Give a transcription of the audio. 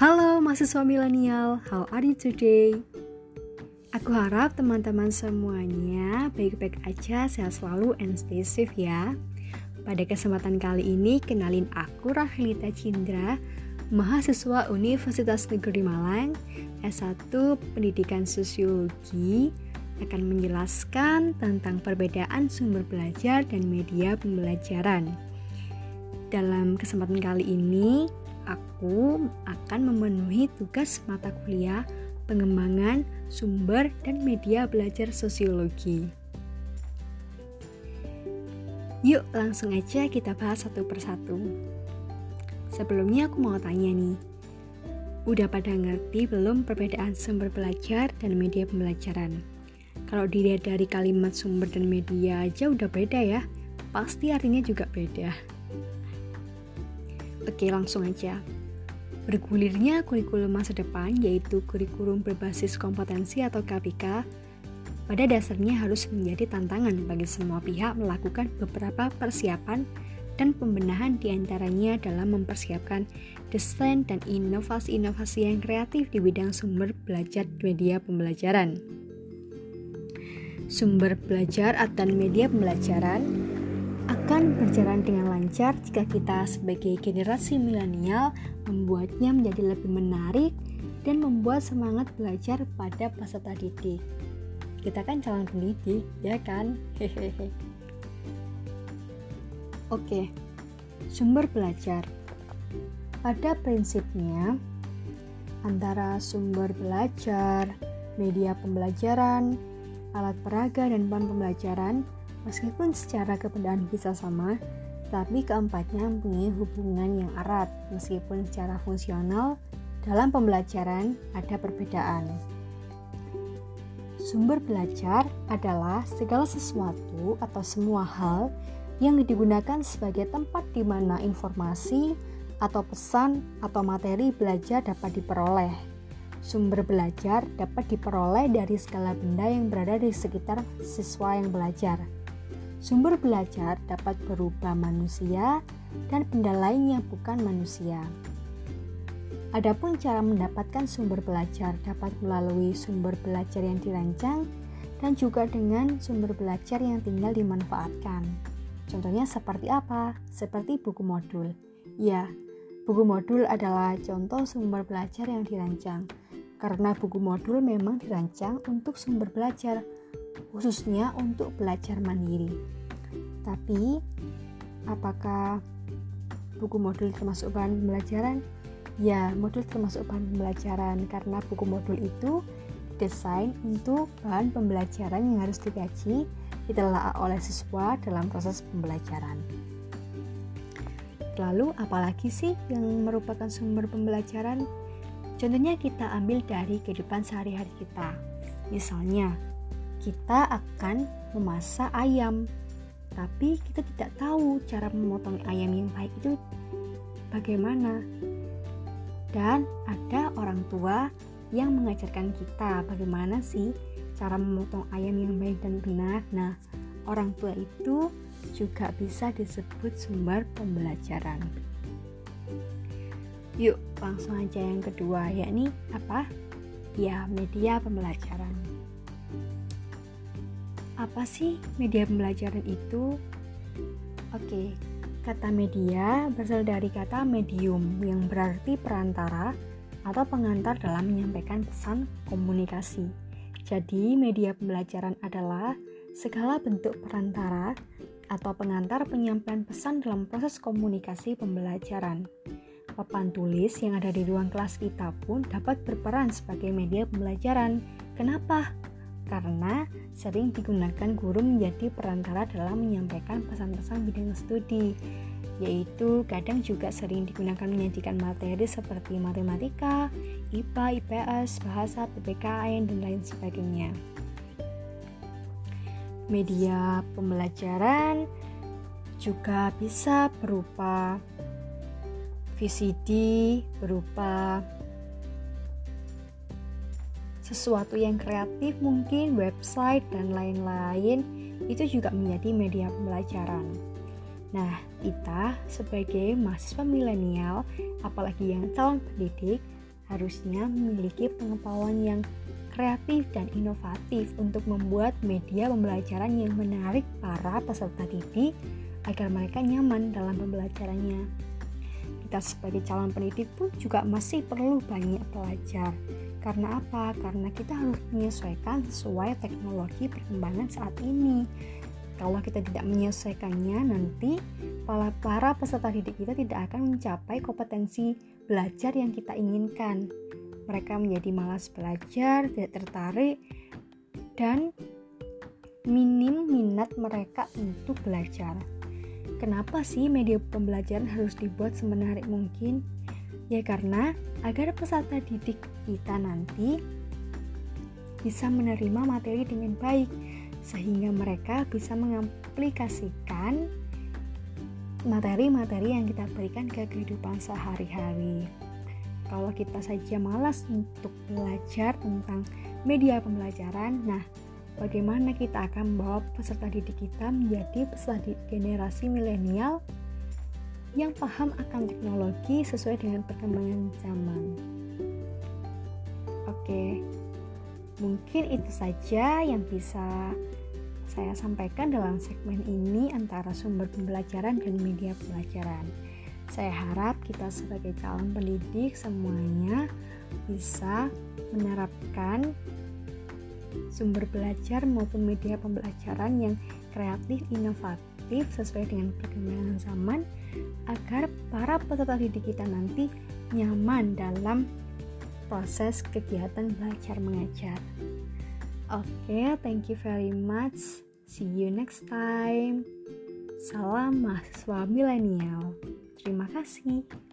Halo mahasiswa milenial, how are you today? Aku harap teman-teman semuanya baik-baik aja, sehat selalu and stay safe ya. Pada kesempatan kali ini, kenalin aku Rahilita Cindra, mahasiswa Universitas Negeri Malang, S1 Pendidikan Sosiologi, akan menjelaskan tentang perbedaan sumber belajar dan media pembelajaran. Dalam kesempatan kali ini, aku akan memenuhi tugas mata kuliah pengembangan sumber dan media belajar sosiologi. Yuk langsung aja kita bahas satu persatu. Sebelumnya aku mau tanya nih, udah pada ngerti belum perbedaan sumber belajar dan media pembelajaran? Kalau dilihat dari kalimat sumber dan media aja udah beda ya, pasti artinya juga beda. Oke, langsung aja. Bergulirnya kurikulum masa depan yaitu kurikulum berbasis kompetensi atau KPK pada dasarnya harus menjadi tantangan bagi semua pihak melakukan beberapa persiapan dan pembenahan di antaranya dalam mempersiapkan desain dan inovasi-inovasi yang kreatif di bidang sumber belajar media pembelajaran. Sumber belajar atau media pembelajaran akan berjalan dengan lancar jika kita sebagai generasi milenial membuatnya menjadi lebih menarik dan membuat semangat belajar pada peserta didik. Kita kan calon pendidik, ya kan? Hehehe. Oke, sumber belajar. Pada prinsipnya, antara sumber belajar, media pembelajaran, alat peraga, dan bahan pembelajaran Meskipun secara keberadaan bisa sama, tapi keempatnya mempunyai hubungan yang erat meskipun secara fungsional dalam pembelajaran ada perbedaan. Sumber belajar adalah segala sesuatu atau semua hal yang digunakan sebagai tempat di mana informasi atau pesan atau materi belajar dapat diperoleh. Sumber belajar dapat diperoleh dari segala benda yang berada di sekitar siswa yang belajar. Sumber belajar dapat berupa manusia dan benda lain yang bukan manusia. Adapun cara mendapatkan sumber belajar dapat melalui sumber belajar yang dirancang dan juga dengan sumber belajar yang tinggal dimanfaatkan. Contohnya seperti apa? Seperti buku modul. Ya, buku modul adalah contoh sumber belajar yang dirancang. Karena buku modul memang dirancang untuk sumber belajar, khususnya untuk belajar mandiri. Tapi, apakah buku modul termasuk bahan pembelajaran? Ya, modul termasuk bahan pembelajaran karena buku modul itu desain untuk bahan pembelajaran yang harus dikaji ditelaah oleh siswa dalam proses pembelajaran. Lalu, apalagi sih yang merupakan sumber pembelajaran? Contohnya kita ambil dari kehidupan sehari-hari kita. Misalnya, kita akan memasak ayam. Tapi kita tidak tahu cara memotong ayam yang baik itu bagaimana. Dan ada orang tua yang mengajarkan kita bagaimana sih cara memotong ayam yang baik dan benar. Nah, orang tua itu juga bisa disebut sumber pembelajaran. Yuk, langsung aja yang kedua, yakni apa? Ya, media pembelajaran. Apa sih media pembelajaran itu? Oke, kata media berasal dari kata medium yang berarti perantara atau pengantar dalam menyampaikan pesan komunikasi. Jadi, media pembelajaran adalah segala bentuk perantara atau pengantar penyampaian pesan dalam proses komunikasi pembelajaran. Papan tulis yang ada di ruang kelas kita pun dapat berperan sebagai media pembelajaran. Kenapa? Karena sering digunakan guru menjadi perantara dalam menyampaikan pesan-pesan bidang studi yaitu kadang juga sering digunakan menyajikan materi seperti matematika, IPA, IPS, bahasa, PPKN, dan lain sebagainya. Media pembelajaran juga bisa berupa VCD, berupa sesuatu yang kreatif mungkin website dan lain-lain itu juga menjadi media pembelajaran. Nah, kita sebagai mahasiswa milenial, apalagi yang calon pendidik, harusnya memiliki pengetahuan yang kreatif dan inovatif untuk membuat media pembelajaran yang menarik para peserta didik agar mereka nyaman dalam pembelajarannya. Kita sebagai calon pendidik pun juga masih perlu banyak belajar. Karena apa? Karena kita harus menyesuaikan sesuai teknologi perkembangan saat ini. Kalau kita tidak menyesuaikannya, nanti para, peserta didik kita tidak akan mencapai kompetensi belajar yang kita inginkan. Mereka menjadi malas belajar, tidak tertarik, dan minim minat mereka untuk belajar. Kenapa sih media pembelajaran harus dibuat semenarik mungkin? Ya karena agar peserta didik kita nanti bisa menerima materi dengan baik sehingga mereka bisa mengaplikasikan materi-materi yang kita berikan ke kehidupan sehari-hari. Kalau kita saja malas untuk belajar tentang media pembelajaran, nah bagaimana kita akan membawa peserta didik kita menjadi peserta didik generasi milenial yang paham akan teknologi sesuai dengan perkembangan zaman. Oke, Mungkin itu saja yang bisa saya sampaikan dalam segmen ini antara sumber pembelajaran dan media pembelajaran. Saya harap kita sebagai calon pendidik semuanya bisa menerapkan sumber belajar maupun media pembelajaran yang kreatif, inovatif sesuai dengan perkembangan zaman agar para peserta didik kita nanti nyaman dalam proses kegiatan belajar mengajar. Oke, okay, thank you very much. See you next time. Salam mahasiswa milenial. Terima kasih.